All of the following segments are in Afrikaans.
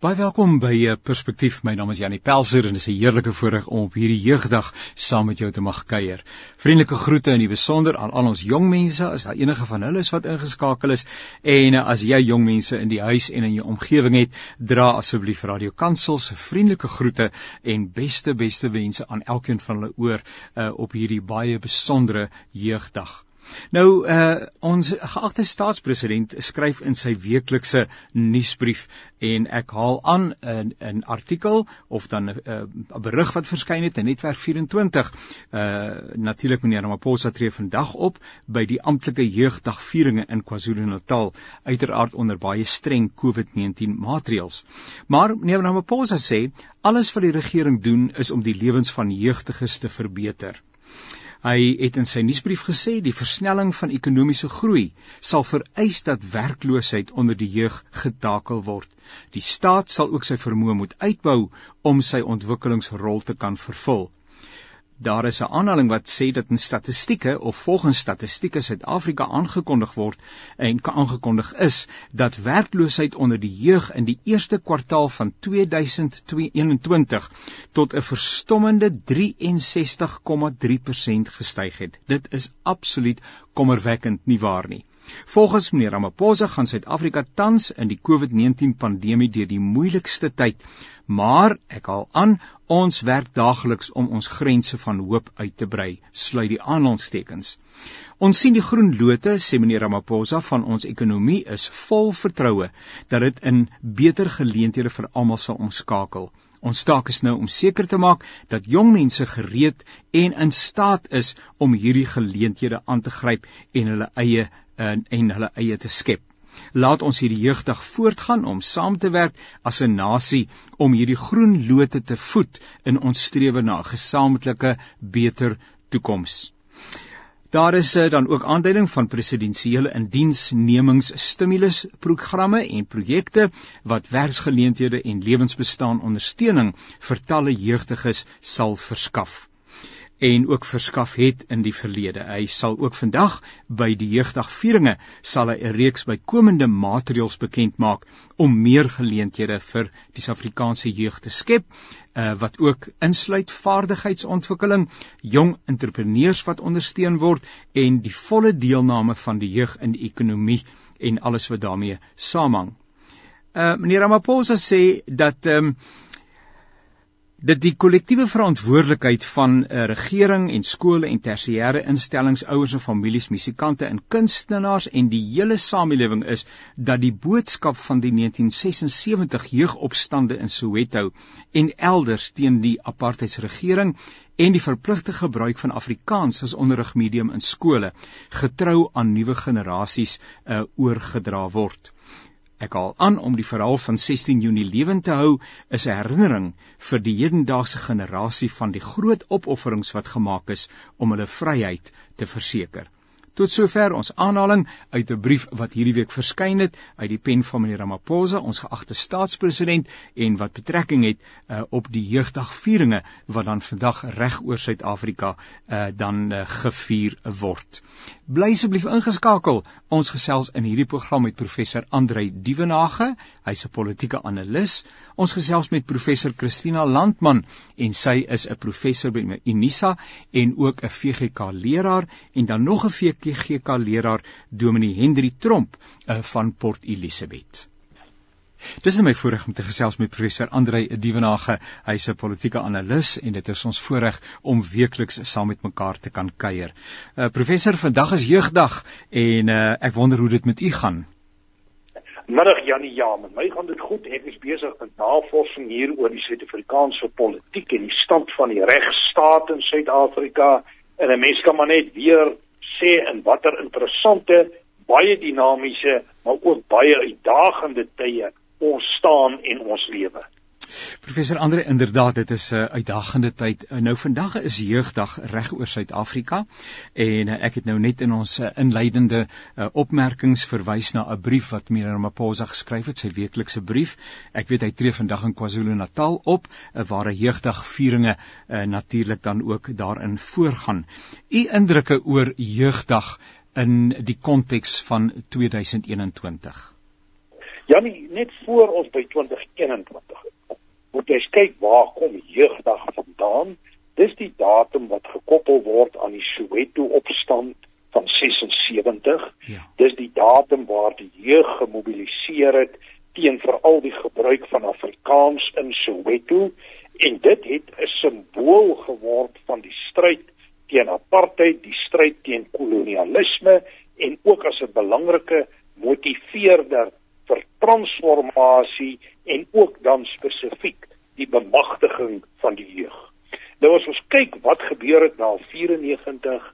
Baie welkom by uh, Perspektief. My naam is Janie Pelser en dit is 'n heerlike voorreg om op hierdie jeugdag saam met jou te mag kuier. Vriendelike groete in die besonder aan al ons jong mense, as daar enige van hulle is wat ingeskakel is en uh, as jy jong mense in die huis en in jou omgewing het, dra asseblief Radio Kansel se vriendelike groete en beste beste wense aan elkeen van hulle oor uh, op hierdie baie besondere jeugdag. Nou uh ons geagte staatspresident skryf in sy weeklikse nuusbrief en ek haal aan 'n 'n artikel of dan 'n uh, berig wat verskyn het in Netwerk 24. Uh natuurlik meneer Ramaphosa tree vandag op by die amptelike jeugdagvieringe in KwaZulu-Natal, uiteraard onder baie streng COVID-19 maatreëls. Maar meneer Ramaphosa sê alles wat die regering doen is om die lewens van jeugdiges te verbeter. Hy het in sy nuusbrief gesê die versnelling van ekonomiese groei sal vereis dat werkloosheid onder die jeug getakel word. Die staat sal ook sy vermoë moet uitbou om sy ontwikkelingsrol te kan vervul. Daar is 'n aanhaling wat sê dat in statistieke of volgens statistieke Suid-Afrika aangekondig word en aangekondig is dat werkloosheid onder die jeug in die eerste kwartaal van 2021 tot 'n verstommende 63,3% gestyg het. Dit is absoluut kommerwekkend nie waar nie. Volgens meneer Ramaphosa gaan Suid-Afrika tans in die COVID-19 pandemie deur die moeilikste tyd Maar ek haal aan, ons werk daagliks om ons grense van hoop uit te brei, sluit die aanhalingstekens. Ons sien die groen lote, sê meneer Ramaphosa, van ons ekonomie is vol vertroue dat dit in beter geleenthede vir almal sal omskakel. Ons taak is nou om seker te maak dat jong mense gereed en in staat is om hierdie geleenthede aan te gryp en hulle eie en, en hulle eie te skep. Laat ons hierdie jeugdag voortgaan om saam te werk as 'n nasie om hierdie groen lote te voed in ons strewe na 'n gesamentlike beter toekoms. Daar is eh, dan ook aanduiding van presidensiële indiensnemingsstimulus-programme en projekte wat werksgeleenthede en lewensbestaan ondersteuning vir talle jeugdiges sal verskaf en ook verskaf het in die verlede. Hy sal ook vandag by die jeugdagvieringe sal hy 'n reeks bykomende maatreëls bekend maak om meer geleenthede vir die Suid-Afrikaanse jeug te skep, uh, wat ook insluit vaardigheidsontwikkeling, jong entrepreneurs wat ondersteun word en die volle deelname van die jeug in die ekonomie en alles wat daarmee saamhang. Uh meneer Ramaphosa sê dat ehm um, dit die kollektiewe verantwoordelikheid van 'n uh, regering en skole en tersiêre instellings, ouers en families, musikante en kunstenaars en die hele samelewing is dat die boodskap van die 1976 jeugopstande in Soweto en elders teen die apartheidsregering en die verpligte gebruik van Afrikaans as onderrigmedium in skole getrou aan nuwe generasies uh, oorgedra word. Ek haal aan om die verhaal van 16 Junie lewend te hou is 'n herinnering vir die hedendaagse generasie van die groot opofferings wat gemaak is om hulle vryheid te verseker. Tot sover ons aanhaling uit 'n brief wat hierdie week verskyn het uit die pen van meneer Ramaphosa, ons geagte staatspresident en wat betrekking het uh, op die jeugdagvieringe wat dan vandag reg oor Suid-Afrika uh, dan uh, gevier word. Bly asseblief ingeskakel. Ons gesels in hierdie program met professor Andrei Dievenage, hy's 'n politieke analis. Ons gesels met professor Christina Landman en sy is 'n professor by Unisa en ook 'n VGK leraar en dan nog 'n VGK GK leraar Dominee Hendri Tromp uh, van Port Elizabeth. Dis my voorreg om te gesels met professor Andrei Dievenage. Hy's 'n politieke analis en dit is ons voorreg om weekliks saam met mekaar te kan kuier. Uh professor, vandag is jeugdag en uh ek wonder hoe dit met u gaan. Middag Janie, ja, met my gaan dit goed. Ek is besig met navorsing hier oor die Suid-Afrikaanse politiek en die stand van die regstaat in Suid-Afrika. En 'n mens kan maar net weer sê in watter interessante, baie dinamiese, maar ook baie uitdagende tye ons staan en ons lewe. Professor Andre, inderdaad, dit is 'n uh, uitdagende tyd. Uh, nou vandag is jeugdag reg oor Suid-Afrika en uh, ek het nou net in ons uh, inleidende uh, opmerkings verwys na 'n brief wat meneer Maposa geskryf het, sy weeklikse brief. Ek weet hy tree vandag in KwaZulu-Natal op uh, waar 'n jeugdagvieringe uh, natuurlik dan ook daarin voorgaan. U indrukke oor jeugdag in die konteks van 2021. Janie, net voor ons by 2021 moet jy kyk waar kom jeugdag vandaan? Dis die datum wat gekoppel word aan die Soweto opstand van 76. Ja. Dis die datum waar die jeug gemobiliseer het teen veral die gebruik van Afrikaans in Soweto en dit het 'n simbool geword van die stryd teen apartheid, die stryd teen kolonialisme en ook as 'n belangrike motiveerder vir transformasie en ook dan spesifiek die bemagtiging van die jeug. Nou as ons kyk wat gebeur het na 94,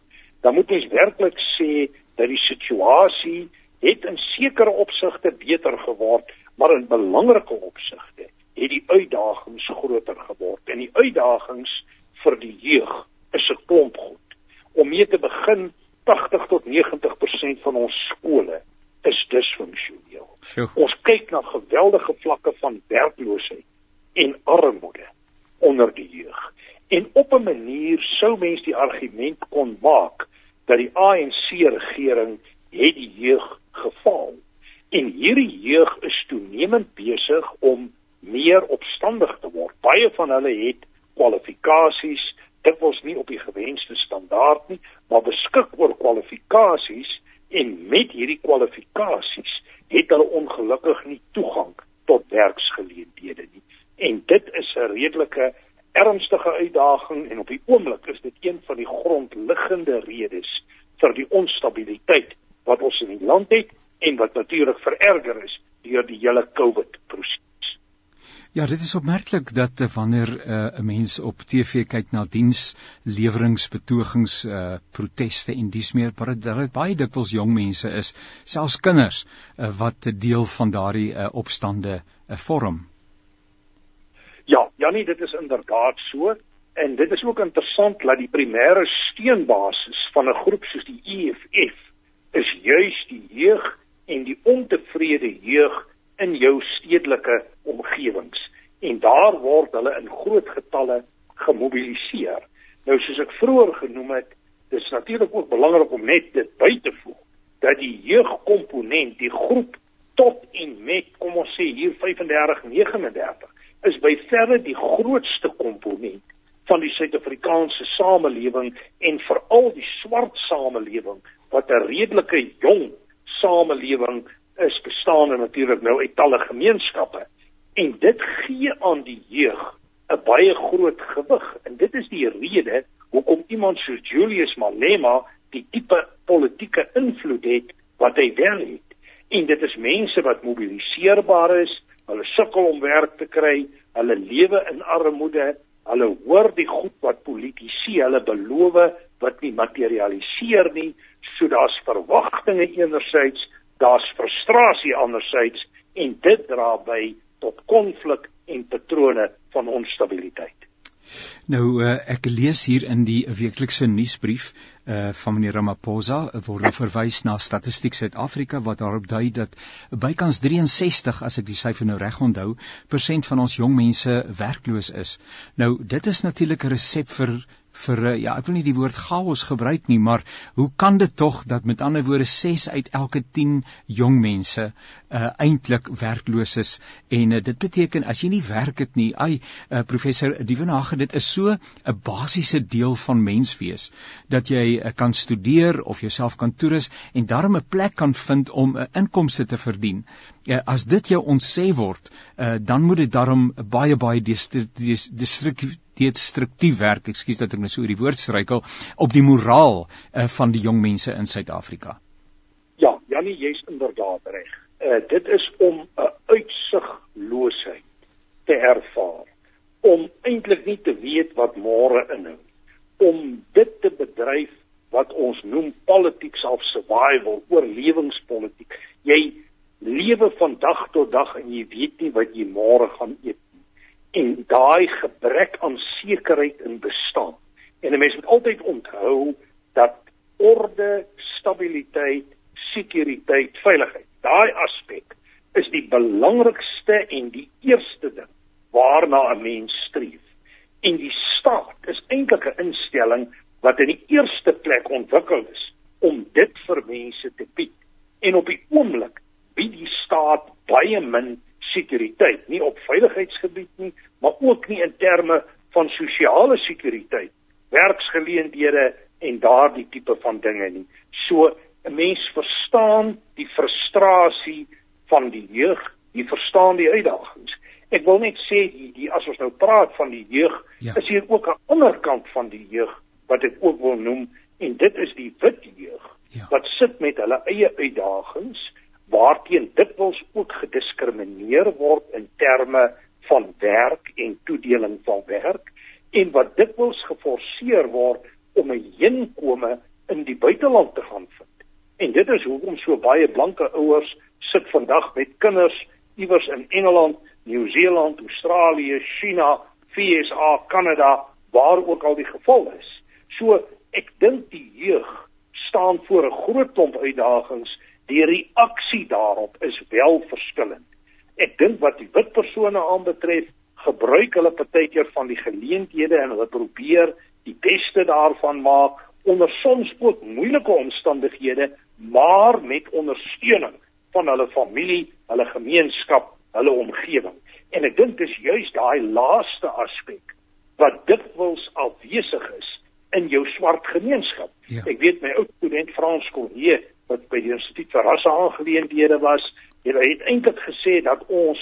dan moet ons werklik sê dat die situasie het in sekere opsigte beter geword, maar in belangrike opsigte het die uitdagings groter geword. En die uitdagings vir die jeug is 'n klomp goed. Om mee te begin, 80 tot 90% van ons skole is disfunksioneel. Ons kyk na geweldige vlakke van werkloosheid en armoede onder die jeug. En op 'n manier sou mens die argument kon maak dat die ANC regering het die jeug gefaal. En hierdie jeug is toenemend besig om meer opstandig te word. Baie van hulle het kwalifikasies, dit was nie op die gewenste standaard nie, maar beskik oor kwalifikasies en met hierdie kwalifikasies het hulle ongelukkig nie toegang tot werksgeleenthede nie. En dit is 'n redelike ernstige uitdaging en op die oomblik is dit een van die grondliggende redes vir die onstabiliteit wat ons in die land het en wat natuurlik vererger is deur die hele COVID proses. Ja, dit is opmerklik dat uh, wanneer uh, 'n mens op TV kyk na diensleweringspetogings, uh, proteste en dies meer, maar dit baie dikwels jong mense is, selfs kinders, uh, wat deel van daardie uh, opstande uh, vorm. Ja, Janie, dit is inderdaad so en dit is ook interessant dat die primêre steunbasis van 'n groep soos die EFF is juis die jeug en die ontevrede jeug in jou stedelike omgewings en daar word hulle in groot getalle gemobiliseer. Nou soos ek vroeër genoem het, dis natuurlik ook belangrik om net dit by te voeg dat die jeugkomponent, die groep tot en met kom ons sê hier 35 39 is by verre die grootste komponent van die Suid-Afrikaanse samelewing en veral die swart samelewing wat 'n redelike jong samelewing is bestaande natuurlik nou uit talle gemeenskappe en dit gee aan die jeug 'n baie groot gewig. En dit is die rede hoekom iemand soos Julius Malema die tipe politieke invloed het wat hy wel het. En dit is mense wat mobiliseerbaar is hulle sukkel om werk te kry hulle lewe in armoede hulle hoor die goed wat politici hulle beloof wat nie materialiseer nie. So daar's verwagtinge enerzijds daar's frustrasie anderzijds en dit dra by tot konflik en patrone van onstabiliteit. Nou uh, ek lees hier in die weeklikse nuusbrief uh, van meneer Ramaphosa word verwys na Statistiek Suid-Afrika wat daarop dui dat bykans 63 as ek die syfer nou reg onthou, persent van ons jong mense werkloos is. Nou dit is natuurlik 'n resep vir vir eh, ja, ek wil nie die woord chaos gebruik nie, maar hoe kan dit tog dat met ander woorde 6 uit elke 10 jong mense uh eintlik werkloos is en uh, dit beteken as jy nie werk het nie, ai uh, professor Dievenage, dit is so 'n basiese deel van menswees dat jy uh, kan studeer of jouself kan toerus en daarmee 'n plek kan vind om 'n uh, inkomste te verdien. Uh, as dit jou ontsê word, uh, dan moet dit daarom baie baie destruktief destruktief werk, ekskuus dat ek nou so oor die woord struikel, op die moraal uh, van die jong mense in Suid-Afrika. Ja, Janie, jy's inderdaad reg. Uh, dit is om 'n uh, uitsigloosheid te ervaar, om eintlik nie te weet wat môre inhou, om dit te bedryf wat ons noem politics of survival, oorlewingspolitiek. Jy lewe van dag tot dag en jy weet nie wat jy môre gaan eet en daai gebrek aan sekerheid in bestaan. En 'n mens moet altyd onthou dat orde, stabiliteit, sekuriteit, veiligheid, daai aspek is die belangrikste en die eerste ding waarna 'n mens streef. En die staat is eintlik 'n instelling wat in die eerste plek ontwikkel is om dit vir mense te bied. En op die oomblik bied die staat baie min sekuriteit, nie op veiligheidsgebied nie, maar ook nie in terme van sosiale sekuriteit, werksgeleenthede en daardie tipe van dinge nie. So 'n mens verstaan die frustrasie van die jeug, jy verstaan die uitdagings. Ek wil net sê die, die as ons nou praat van die jeug, ja. is hier ook 'n ander kant van die jeug wat ek ook wil noem en dit is die wit jeug ja. wat sit met hulle eie uitdagings waarteen dikwels ook gediskrimineer word in terme van werk en toedeling van werk en wat dikwels geforseer word om 'n heenkome in die buiteland te gaan vind. En dit is hoekom so baie blanke ouers sit vandag met kinders iewers in Engeland, Nieu-Seeland, Australië, China, VSA, Kanada, waar ook al die geval is. So ek dink die jeug staan voor 'n groot klomp uitdagings die reaksie daarop is wel verskillend. Ek dink wat die wit persone aanbetref, gebruik hulle partykeer van die geleenthede en hulle probeer die beste daarvan maak onder soms ook moeilike omstandighede, maar met ondersteuning van hulle familie, hulle gemeenskap, hulle omgewing. En ek dink dis juist daai laaste aspek wat dikwels afwesig is in jou swart gemeenskap. Ja. Ek weet my ou student Frans Cornier wat by die Instituut vir Rasseaangeleenthede was, het hy eintlik gesê dat ons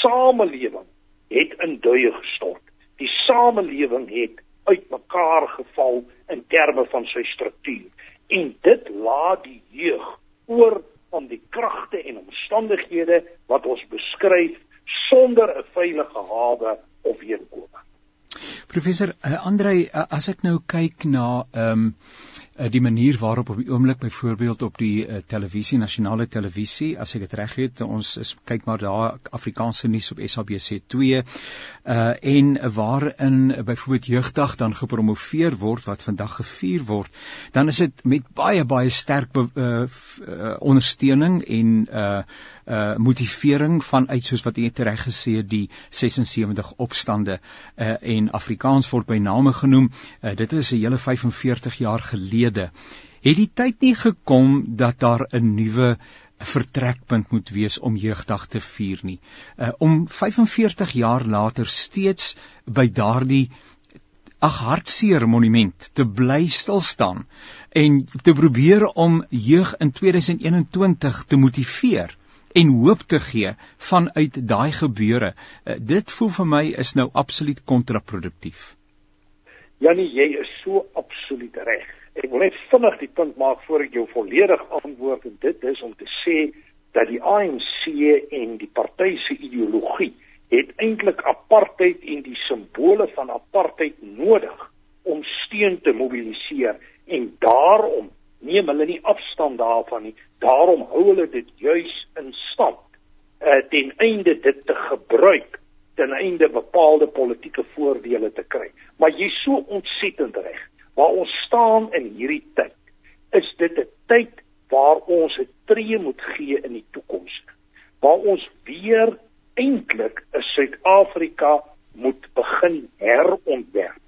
samelewing het in duie gestort. Die samelewing het uitmekaar geval in terme van sy struktuur en dit laat die jeug oor om die kragte en omstandighede wat ons beskryf sonder 'n veilige hawe of heenkome. Professor uh, Andrei, uh, as ek nou kyk na ehm um, uh, die manier waarop op die oomblik byvoorbeeld op die uh, televisie nasionale televisie as ek dit reg het ons is kyk maar daar Afrikaanse nuus op SABC2 uh en waarin uh, byvoorbeeld jeugdag dan gepromoveer word wat vandag gevier word dan is dit met baie baie sterk uh, uh, ondersteuning en uh uh motivering vanuit soos wat jy reg gesê het die 76 opstande uh en Afrikaans word by name genoem. Uh, dit is 'n hele 45 jaar gelede. Het die tyd nie gekom dat daar 'n nuwe vertrekpunt moet wees om jeugdag te vier nie? Uh, om 45 jaar later steeds by daardie ag hartseer monument te bly stil staan en te probeer om jeug in 2021 te motiveer en hoop te gee vanuit daai gebeure. Uh, dit voel vir my is nou absoluut kontraproduktief. Janie, jy is so absoluut reg. Ek wil net vinnig die punt maak voor ek jou volledig antwoord en dit is om te sê dat die ANC en die party se ideologie het eintlik apartheid en die simbole van apartheid nodig om steun te mobiliseer en daarom neem hulle nie afstand daarvan nie. Daarom hou hulle dit juis in stand uh, ten einde dit te gebruik ten einde bepaalde politieke voordele te kry. Maar jy's so ontsettend reg. Waar ons staan in hierdie tyd, is dit 'n tyd waar ons 'n tree moet gee in die toekoms. Waar ons weer eintlik 'n Suid-Afrika moet begin herontwerp.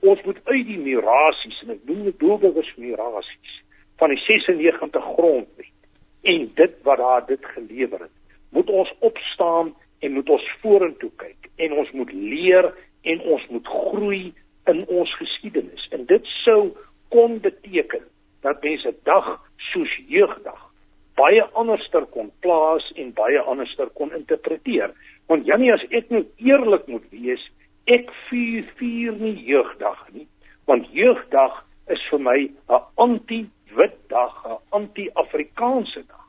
Ons moet uit die mirasies en ek noem dit doelbewus mirasies van die 96 grondwet en dit wat daar dit gelewer het, moet ons opstaan en moet ons vorentoe kyk en ons moet leer en ons moet groei in ons geskiedenis. En dit sou kon beteken dat mense dag soos jeugdag baie anderster kon plaas en baie anderster kon interpreteer. Want Jannie as ek nou eerlik moet wees, ek vier vier nie jeugdag nie, want jeugdag is vir my 'n anti wit dag, 'n anti-Afrikaanse dag.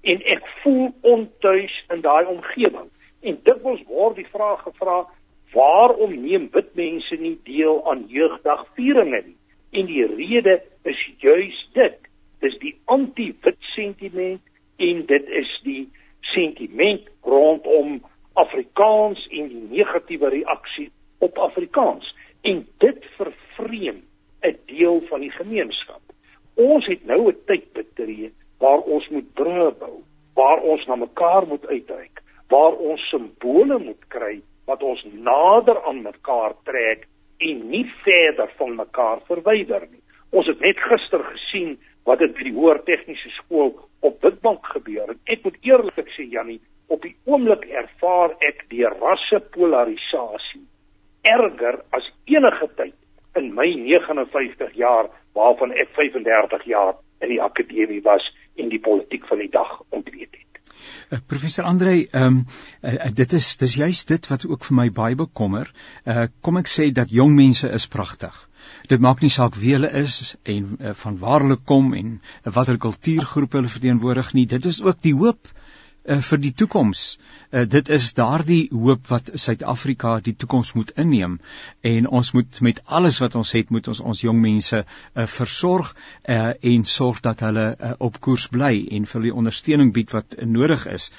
En ek voel ontuis in daai omgewing. En dikwels word die vraag gevra, waarom neem wit mense nie deel aan jeugdagvieringe nie? En die rede is juis dit. Dis die anti-wit sentiment en dit is die sentiment rondom Afrikaans en die negatiewe reaksie op Afrikaans. En dit vervreem 'n deel van die gemeenskap. Ons het nou 'n tyd betree waar ons moet brûe bou, waar ons na mekaar moet uitreik, waar ons simbole moet kry wat ons nader aan mekaar trek en nie verder van mekaar verwyder nie. Ons het net gister gesien wat het by die hoër tegniese skool op Witbank gebeur. En ek moet eerlik sê Jannie, op die oomblik ervaar ek die rassepolarisasie erger as enige tyd in my 59 jaar waarvan ek 35 jaar in die akademie was en die politiek van die dag ontleed het. Uh, professor Andre, ehm um, uh, dit is dis juist dit wat ook vir my baie bekommer. Uh kom ek sê dat jong mense is pragtig. Dit maak nie saak wie hulle is en uh, van waar hulle kom en uh, watter kultuurgroep hulle verteenwoordig nie. Dit is ook die hoop uh, vir die toekoms. Uh, dit is daardie hoop wat Suid-Afrika die toekoms moet inneem en ons moet met alles wat ons het moet ons ons jong mense uh, versorg uh, en sorg dat hulle uh, op koers bly en vir die ondersteuning bied wat uh, nodig is.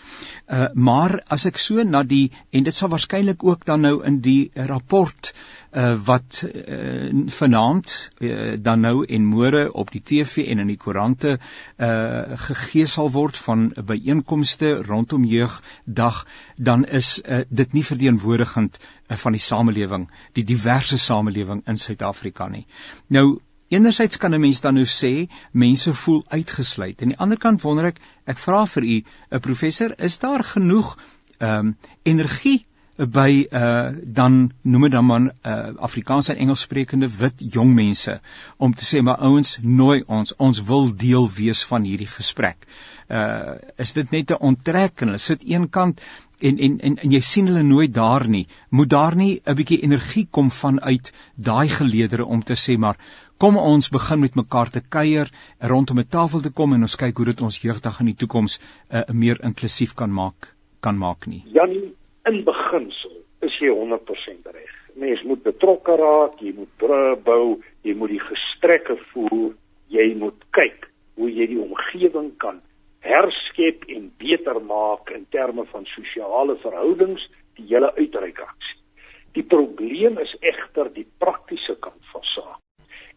Uh, maar as ek so na die en dit sal waarskynlik ook dan nou in die rapport uh, wat uh, vanaand uh, dan nou en môre op die TV en in die koerante uh, gegee sal word van byeenkomste rondom jeugdag dan is uh, dit nie verteenwoordigend uh, van die samelewing die diverse samelewing in Suid-Afrika nie nou Enerzijds kan 'n mens dan nou sê mense voel uitgesluit. Aan die ander kant wonder ek, ek vra vir u, 'n professor, is daar genoeg ehm um, energie by uh dan noem dit dan maar uh Afrikaans en Engels sprekende wit jong mense om te sê maar ouens nooi ons ons wil deel wees van hierdie gesprek. Uh is dit net 'n onttrek en hulle sit een kant en en en, en jy sien hulle nooit daar nie. Moet daar nie 'n bietjie energie kom vanuit daai geleedere om te sê maar kom ons begin met mekaar te kuier rondom 'n tafel te kom en ons kyk hoe dit ons jeugdag in die toekoms uh, meer inklusief kan maak kan maak nie. Janie in beginsel is jy 100% reg. Mens moet betrokke raak, jy moet bou, jy moet die gestrekke voer, jy moet kyk hoe jy die omgewing kan herskep en beter maak in terme van sosiale verhoudings, die hele uitreikaksie. Die probleem is egter die praktiese kant van saak.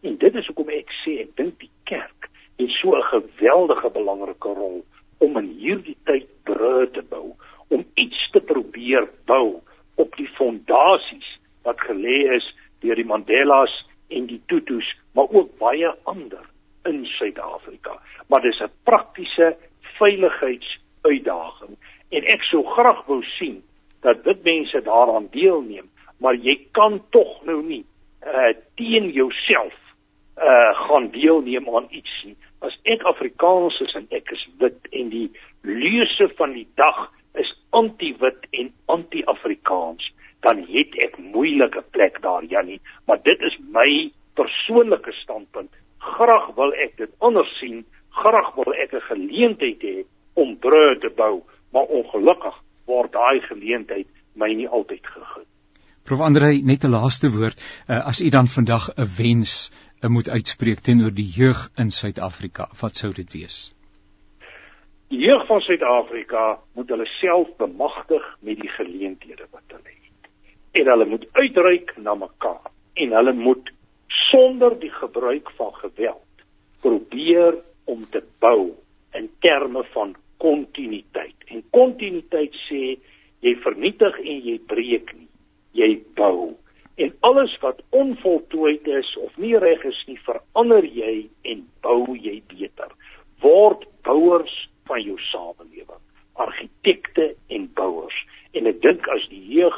En dit is hoekom ek sê ek dink die kerk het so 'n geweldige belangrike rol om in hierdie tyd brûe te bou om iets te probeer bou op die fondasies wat gelê is deur die Mandelas en die Tutus, maar ook baie ander in Suid-Afrika. Maar dis 'n praktiese veiligheidsuitdaging en ek sou graag wou sien dat dit mense daaraan deelneem, maar jy kan tog nou nie uh teen jouself uh gaan deelneem aan iets nie. As ek Afrikaans is en ek is wit en die leuse van die dag anti-wit en anti-Afrikaans, dan het ek moeilike plek daar, Jannie, maar dit is my persoonlike standpunt. Graag wil ek dit anders sien, graag wil ek 'n geleentheid hê om brûe te bou, maar ongelukkig word daai geleentheid my nie altyd gegee. Prof Andrei, net 'n laaste woord, uh, as u dan vandag 'n wens uh, moet uitspreek teenoor die jeug in Suid-Afrika, wat sou dit wees? Die jeug van Suid-Afrika moet hulle self bemagtig met die geleenthede wat hulle het. En hulle moet uitreik na mekaar en hulle moet sonder die gebruik van geweld probeer om te bou in terme van kontinuïteit. En kontinuïteit sê jy vernietig en jy breek nie, jy bou. En alles wat onvoltooid is of nie reg is nie, verander jy en bou jy beter. Word bouers van jou samelewing, argitekte en bouers. En ek dink as die jeug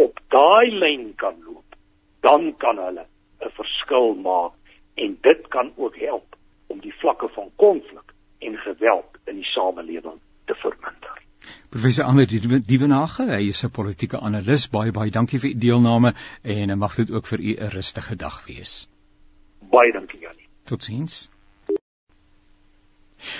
op daai lyn kan loop, dan kan hulle 'n verskil maak en dit kan ook help om die vlakke van konflik en geweld in die samelewing te verminder. Professor Ander Dievenage, hy is 'n politieke analis. Baie baie dankie vir u deelname en mag dit ook vir u 'n rustige dag wees. Baie dankie Janie. Totsiens.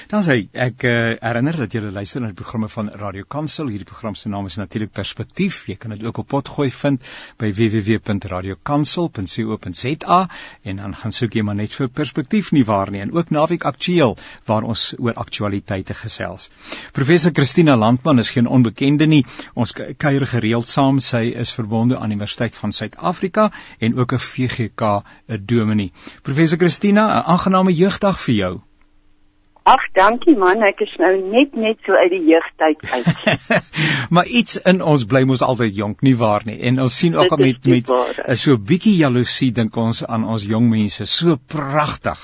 Dan sê ek uh, herinner dat jy luister na die programme van Radio Kansel. Hierdie program se naam is natuurlik Perspektief. Jy kan dit ook op potgooi vind by www.radiokansel.co.za en dan gaan soek jy maar net vir Perspektief nie waar nie en ook Naweek Aktueel waar ons oor aktualiteite gesels. Professor Christina Landman is geen onbekende nie. Ons kuier gereeld saam. Sy is verbonde aan die Universiteit van Suid-Afrika en ook 'n VGK 'n dominee. Professor Christina, 'n aangename jeugdag vir jou. Ag, dankie man, ek is nou net net so uit die jeugtyd uit. maar iets in ons bly mos altyd jonk, nie waar nie? En ons sien ook al met met is so 'n bietjie jaloesie dink ons aan ons jong mense, so pragtig.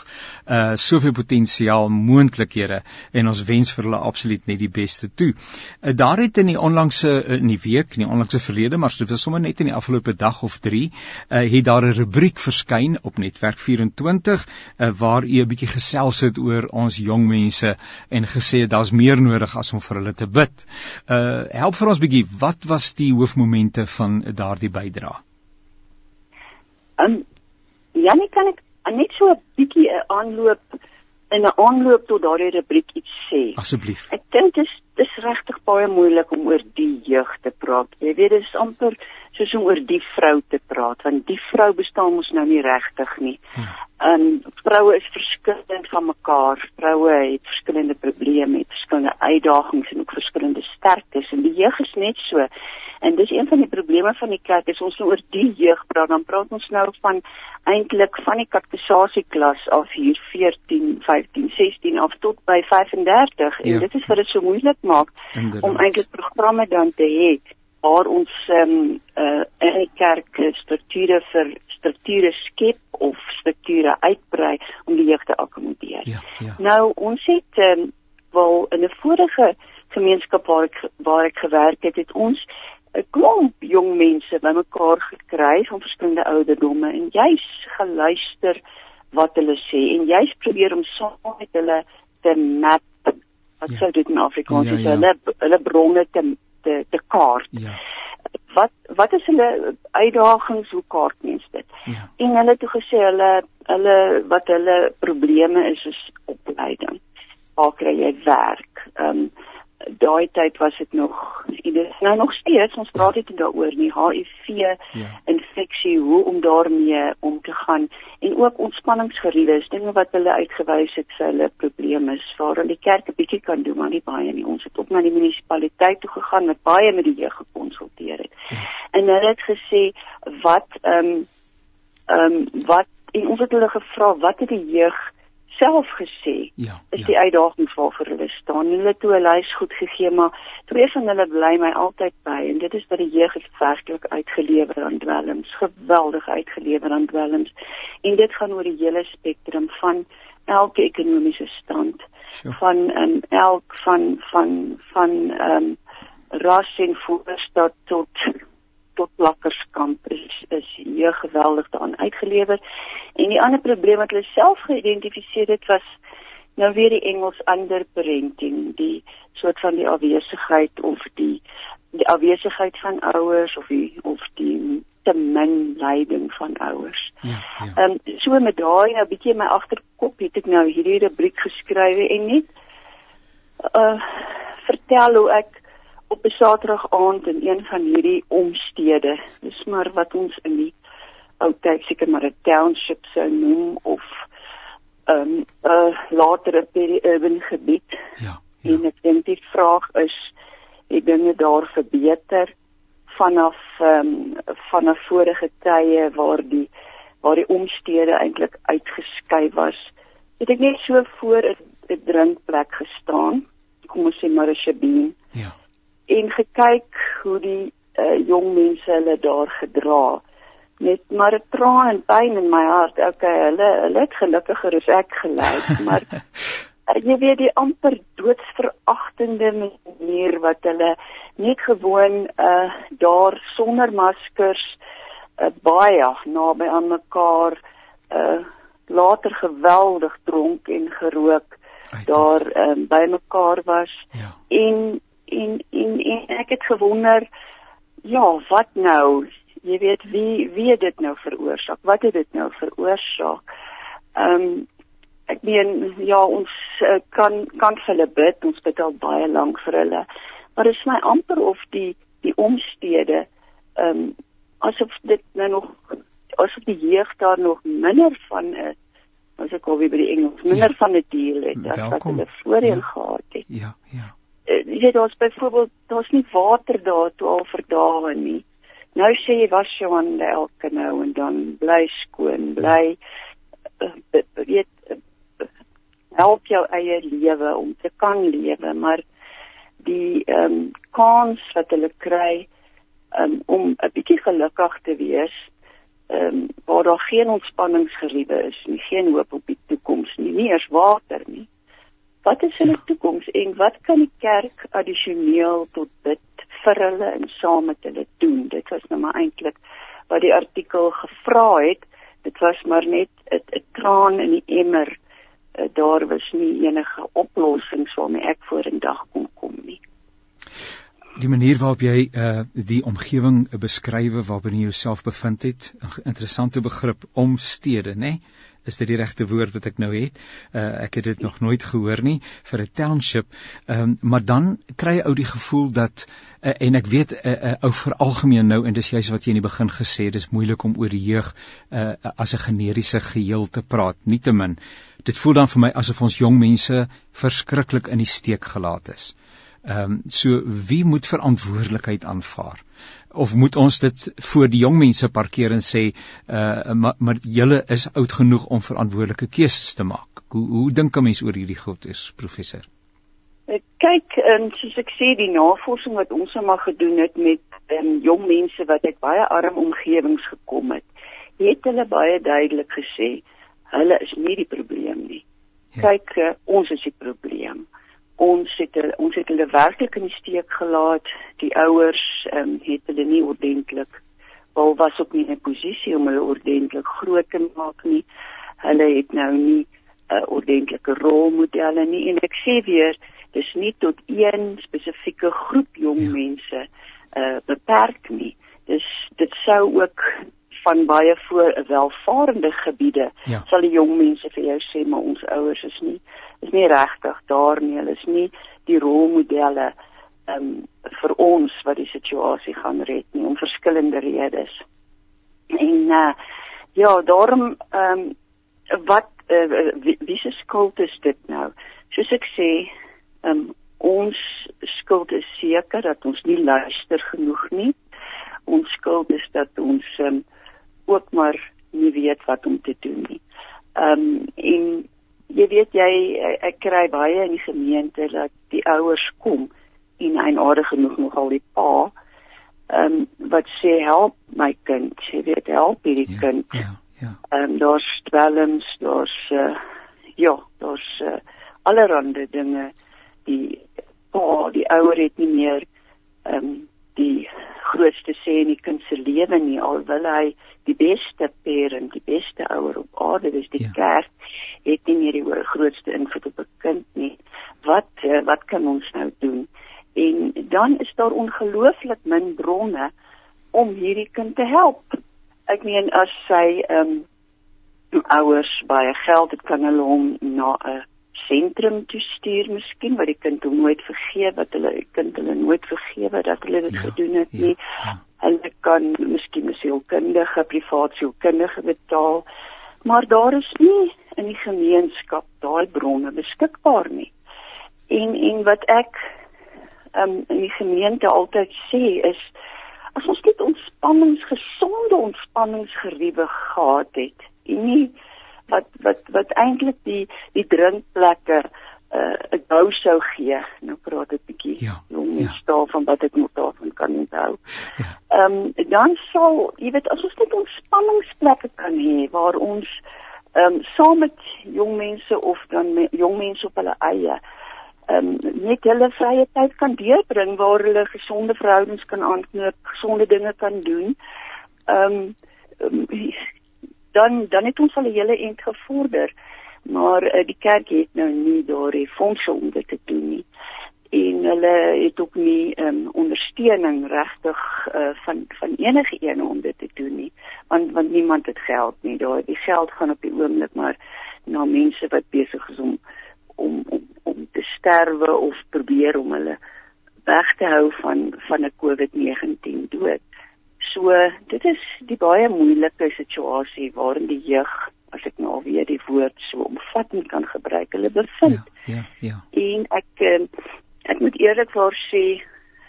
Uh soveel potensiaal, moontlikhede en ons wens vir hulle absoluut net die beste toe. Uh, daar het in die onlangse in die week, in die onlangse verlede, maar dit was sommer net in die afgelope dag of 3, uh het daar 'n rubriek verskyn op Netwerk 24 uh, waar u 'n bietjie gesels het oor ons jong mense en gesê daar's meer nodig as om vir hulle te bid. Uh help vir ons bietjie, wat was die hoofmomente van daardie bydrae? Um Janie kan ek net so 'n bietjie 'n aanloop in 'n aanloop tot daardie rubriek iets sê. Asseblief. Ek dink dit is dis regtig baie moeilik om oor die jeug te praat. Jy weet dit is amper soos om oor die vrou te praat want die vrou bestaan mos nou nie regtig nie. Ehm um, vroue is verskillend van mekaar. Vroue het verskillende probleme, het verskillende uitdagings en ook verskillende sterktes en die jeug is net so. En dis een van die probleme van die kerk, is ons nou oor die jeug praat, dan praat ons nou van eintlik van die katekisasieklas af hier 14, 15, 16 af tot by 35 en ja. dit is wat dit so moeilik maak Inderdaad. om eintlik programme dan te hê waar ons ehm um, uh, in die kerk strukture vir strukture skep of strukture uitbrei om die jeug te akkommodeer. Ja, ja. Nou ons het ehm um, wel in 'n vorige gemeenskap waar ek waar ek gewerk het, het ons 'n klomp jong mense bymekaar gekry van verskillende ouderdomme en jy's geluister wat hulle sê en jy's probeer om saam met hulle te map wat ja. sou dit in Afrikaans ja, ja. hulle hulle bronne te te, te kaart. Ja. Wat wat is hulle uitdagings hoe kaart mens dit? Ja. En hulle het gesê hulle hulle wat hulle probleme is is opleiding. Waar kry jy werk? Ehm um, daai tyd was dit nog dit is nou nog steeds ons praat dit daaroor nie HIV ja. infeksie hoe om daarmee om te gaan en ook ontspanningsgeriewe dinge wat hulle uitgewys het vir hulle probleme is waar hulle die kerk 'n bietjie kan doen maar nie baie nie ons het ook na die munisipaliteit toe gegaan met baie met die jeug gekonsulteer het ja. en hulle het gesê wat ehm um, ehm um, wat en ons het hulle gevra wat het die jeug self gesê ja, is ja. die uitdagings waarvoor hulle staan. Hulle het toe 'n lys goed gegee, maar twee van hulle bly my altyd by en dit is dat die jeug het werklik uitgelewer aan dwelms, geweldig uitgelewer aan dwelms. En dit gaan oor die hele spektrum van elke ekonomiese stand sure. van um, elk van van van ehm um, ras en voorstad tot tot plakkerskamp is is hier geweldig daarin uitgelewer. En die ander probleem wat hulle self geïdentifiseer het was nou weer die Engels underparenting, die soort van die afwesigheid of die die afwesigheid van ouers of die of die te min leiding van ouers. Ja. ja. Ehm ja. um, so met daai 'n bietjie my agterkop het ek nou hierdie rubriek geskryf en net uh vertel hoe ek op 'n Saterdag aand in een van hierdie omstede. Dis maar wat ons in die ou tyd seker maar 'n township sou noem of 'n um, uh, latere peri-urban gebied. Ja, ja. En ek dink die vraag is het dinge daar verbeter vanaf ehm um, vanaf vorige tye waar die waar die omstede eintlik uitgeskei was. Het ek net so voor 'n drinkplek gestaan. Kom ons sê maar 'n shabien. Ja en gekyk hoe die uh, jong mense hulle daar gedra met maar 'n traan en pyn in my hart. Okay, hulle hulle het gelukkiger as ek gelyk, maar uh, jy weet die amper doodsveragtende manier wat hulle net gewoon uh daar sonder maskers uh, baie naby aan mekaar uh later geweldig dronk en gerook daar um, by mekaar was ja. en en en en ek het gewonder ja, wat nou? Jy weet wie wie het dit nou veroorsaak? Wat het dit nou veroorsaak? Ehm um, ek meen ja, ons uh, kan kan vir hulle bid, ons bid al baie lank vir hulle. Maar dit is my amper of die die omstede ehm um, asof dit nou nog asof die jeug daar nog minder van uh, as ek al weer by die Engels minder ja. van 'n deel het as wat hulle voorheen ja. gehad het. Ja, ja jy weet daar's byvoorbeeld daar's nie water daar toe al vir dae nie. Nou sê jy was jou aan elke nou en dan bly skoon, bly uh, weet uh, help jou eie lewe om te kan lewe, maar die ehm um, kans wat hulle kry um, om 'n bietjie gelukkig te wees ehm um, waar daar geen ontspanningsgeriewe is nie, geen hoop op die toekoms nie, nie eers water nie. Wat is hulle toekoms en wat kan die kerk addisioneel tot dit vir hulle en saam met hulle doen? Dit was nou maar eintlik wat die artikel gevra het. Dit was maar net 'n traan in die emmer. Uh, daar was nie enige oplossings waarmee ek vorendag kon kom nie die manier waarop jy uh die omgewing beskryf waarbinne jy jouself bevind het 'n interessante begrip omstede nê nee? Is dit die regte woord wat ek nou het? Uh ek het dit nog nooit gehoor nie vir 'n township. Um, maar dan kry jy ou die gevoel dat uh, en ek weet 'n uh, uh, ou vir algemeen nou en dis juist wat jy in die begin gesê het dis moeilik om oor die jeug uh as 'n generiese geheel te praat nietemin. Dit voel dan vir my asof ons jong mense verskriklik in die steek gelaat is Ehm um, so wie moet verantwoordelikheid aanvaar? Of moet ons dit voor die jong mense parkeer en sê uh maar, maar julle is oud genoeg om verantwoordelike keuses te maak? Hoe hoe dink 'n mens oor hierdie goed is professor? Kyk, um, soos ek sê die navorsing wat ons nou maar gedoen het met um, jong mense wat uit baie arm omgewings gekom het, het hulle baie duidelik gesê hulle is nie die probleem nie. Ja. Kyk, uh, ons is die probleem ons het ons het hulle werklik in die steek gelaat. Die ouers ehm um, het hulle nie ordentlik wel was ook nie in 'n posisie om hulle ordentlik groot te maak nie. Hulle het nou nie 'n uh, ordentlike rolmodelle nie en ek sê weer, dis nie tot een spesifieke groep jong ja. mense uh beperk nie. Dis dit sou ook van baie voor welvarende gebiede ja. sal die jong mense vir jou sê maar ons ouers is nie is nie regtig daar nie. Hulle is nie die rolmodelle um, vir ons wat die situasie gaan red nie om verskillende redes. En uh, ja, daarom ehm um, wat uh, wie, wie se skuld is dit nou? Soos ek sê, ehm um, ons skuld is seker dat ons nie luister genoeg nie. Ons skuld is dat ons um, ook maar nie weet wat om te doen nie. Ehm um, en jy weet jy ek kry baie in die gemeente dat die ouers kom en eienaardig genoeg nogal die pa ehm um, wat sê help my kind. Jy weet help hierdie ja, kind. ja ja. Ehm um, daar's dwelms daar's uh, ja daar's uh, allerlei dinge. Die pa die ouer het nie meer ehm um, die grootste sê in die kind se lewe nie al wil hy die beste parent die beste ouer op aarde dis die ja. kerk het nie meer die grootste invloed op 'n kind nie. Wat uh, wat kan ons nou doen? En dan is daar ongelooflik min bronne om hierdie kind te help. Ek meen as sy ehm um, ouers baie geld het kan hulle hom na 'n sentrum toe stuur miskien wat die kind hom nooit vergeet wat hulle kind hulle nooit vergeet dat hulle dit ja, gedoen het ja, nie. Ja. Hulle kan miskien 'n sielkundige privaat sielkundige betaal maar daar is nie in die gemeenskap daai bronne beskikbaar nie. En en wat ek um, in die gemeente altyd sê is as ons net ontspannings gesonde ontspanningsgeriewe gehad het en nie wat wat wat eintlik die die drinkplekke uh, 'n bou sou gee. Nou praat bietjie ja, jong ja. staan van wat ek moet daarvan kan onthou. Ja. Ehm um, dan sal, jy weet, as ons net ontspanningsplekke kan hê waar ons ehm um, saam met jong mense of dan me, jong mense op hulle eie ehm um, net hulle vrye tyd kan deurbring waar hulle gesonde verhoudings kan aanknoop, gesonde dinge kan doen. Ehm um, dan dan het ons al 'n hele ent gevorder maar uh, die kerk het nou nie daardie fondse om dit te en hulle het ook nie um, ondersteuning regtig uh, van van enige een om dit te doen nie want want niemand het geld nie daai die geld gaan op die oomblik maar na mense wat besig is om om om om te sterwe of probeer om hulle weg te hou van van 'n COVID-19 dood. So dit is die baie moeilike situasie waarin die jeug as ek nou weer die woord so omvattend kan gebruik, hulle bevind. Ja, ja. ja. En ek um, ek moet eerlikwaar sê,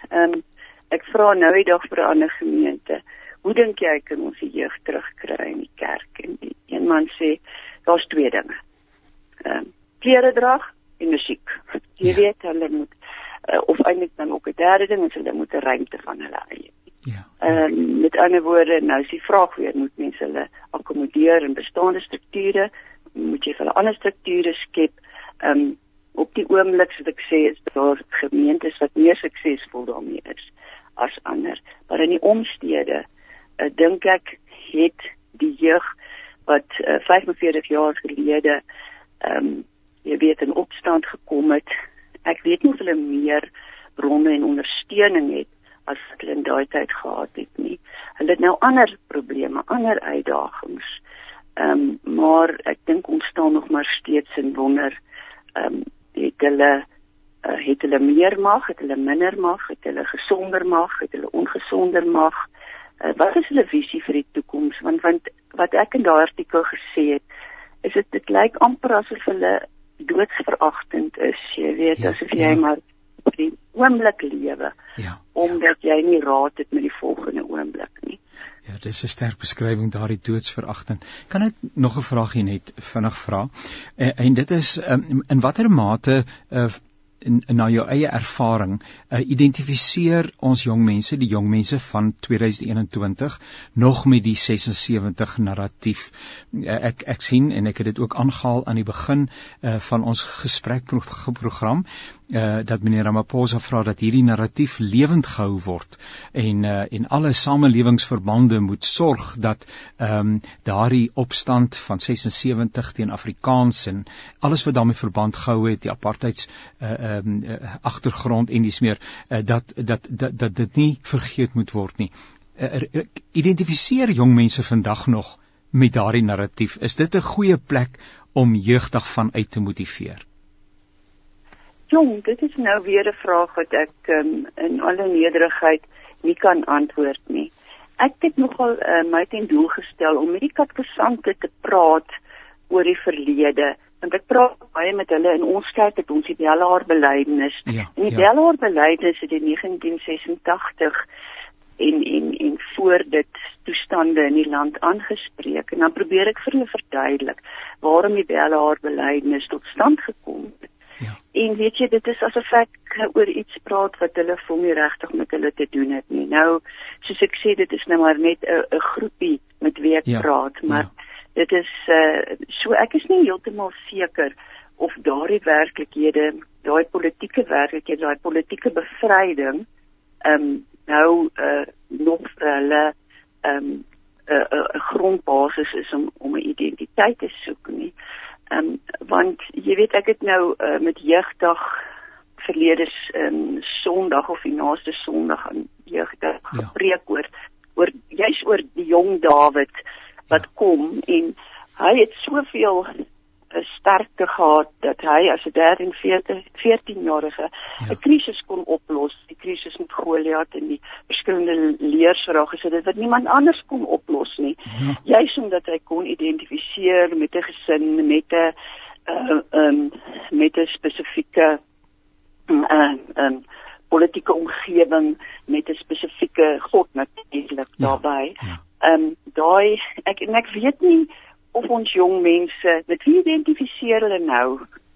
ehm um, ek vra nou die dag vir 'n ander gemeente, hoe dink jy kan ons die jeug terugkry in die kerk? En die een man sê, daar's twee dinge. Ehm um, klere drag en musiek. Jy ja. weet hulle moet uh, of eintlik dan ook 'n derde ding is hulle moet 'n ruimte van hulle eie. Ja. Ehm um, met ander woorde, nou is die vraag weer moet mense hulle akkommodeer in bestaande strukture, moet jy vir hulle ander strukture skep? Ehm um, op die oomblik wat ek sê is daar gemeentes wat meer suksesvol daarmee is as ander. Maar in die omstede, uh, dink ek het die jeug wat uh, eh, 45 jaar gelede ehm um, jy weet in opstand gekom het. Ek weet nie of hulle meer bronne en ondersteuning het as wat hulle in daai tyd gehad het nie. Hulle het nou ander probleme, ander uitdagings. Ehm um, maar ek dink ons staan nog maar steeds in wonder ehm um, het hulle uh, het hulle meer mag, het hulle minder mag, het hulle gesonder mag, het hulle ongesonder mag. Uh, wat is hulle visie vir die toekoms? Want want wat ek in daardie artikel gesê het, is dit dit lyk amper asof hulle doodsveragtend is. Jy weet, ja, asof jy ja. maar die oomblik lewe. Ja. Omdat jy nie raad het met die volgende oomblik nie. Ja, dis 'n sterk beskrywing daardie doodsveragting. Kan ek nog 'n vraagie net vinnig vra? En, eh, en dit is um, in watter mate uh, in, in na jou eie ervaring uh, identifiseer ons jong mense die jong mense van 2021 nog met die 76 narratief uh, ek ek sien en ek het dit ook aangehaal aan die begin uh, van ons gesprekprogram uh, dat meneer Ramaphosa vra dat hierdie narratief lewend gehou word en uh, en alle samelewingsverbande moet sorg dat ehm um, daardie opstand van 76 teen Afrikaans en alles wat daarmee verband gehou het die apartheids uh, ehm um, uh, agtergrond en dis meer uh, dat, dat dat dat dit nie vergeet moet word nie. Uh, identifiseer jong mense vandag nog met daardie narratief. Is dit 'n goeie plek om jeugdig van uit te motiveer? Jong, dit is nou weer 'n vraag wat ek um, in alle nederigheid nie kan antwoord nie. Ek het nogal uh, my ten doel gestel om met die kapkasante te praat oor die verlede want ek praat baie met hulle in ons kerk het ons die Bellaar belydenis. Ja, en die ja. Bellaar belydenis het in 1986 en en en voor dit toestande in die land aangespreek en dan probeer ek vir hulle verduidelik waarom die Bellaar belydenis tot stand gekom het. Ja. En weet jy dit is asof ek oor iets praat wat hulle voel nie regtig met hulle te doen het nie. Nou soos ek sê dit is nou maar net 'n groepie met wie ek ja, praat, maar ja dit is uh, so ek is nie heeltemal seker of daardie werklikhede, daai politieke werklikhede, daai politieke bevryding ehm um, nou uh, nog hulle ehm um, 'n uh, 'n uh, grondbasis is om om 'n identiteit te soek nie. Ehm um, want jy weet ek het nou uh, met jeugdag verlede ehm um, Sondag of die naaste Sondag aan jeugdag ja. gepreek oor oor juis oor die jong Dawid wat kom en hy het soveel sterkte gehad dat hy as 'n 13 14 14 jarige 'n ja. krisis kon oplos die krisis met Goliat en die verskillende leersrae gesit het wat niemand anders kon oplos nie ja. juis omdat hy kon identifiseer met 'n gesin met 'n uh, um, met 'n spesifieke uh, um, politieke omgewing met 'n spesifieke god natuurlik ja. daarbey ja ehm um, daai ek en ek weet nie of ons jong mense met wie identifiseer hulle nou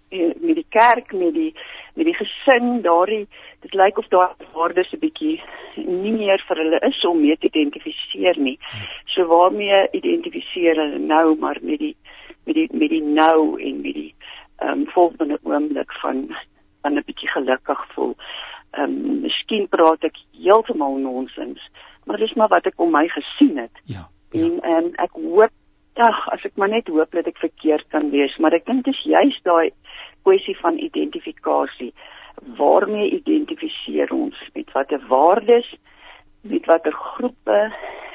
eh, met die kerk met die met die gesin daardie dit lyk of daai waardes 'n bietjie nie meer vir hulle is om mee te identifiseer nie so waarmee identifiseer hulle nou maar met die met die met die nou en met die ehm um, volgende oomblik van van 'n bietjie gelukkig voel ehm um, miskien praat ek heeltemal nonsens maar dis maar wat ek om my gesien het. Ja. ja. En en ek hoop ag as ek maar net hoop dat ek verkeerd kan wees, maar ek dink dis juist daai kwessie van identifikasie. Waarmee identifiseer ons? Met watter waardes, met watter groepe,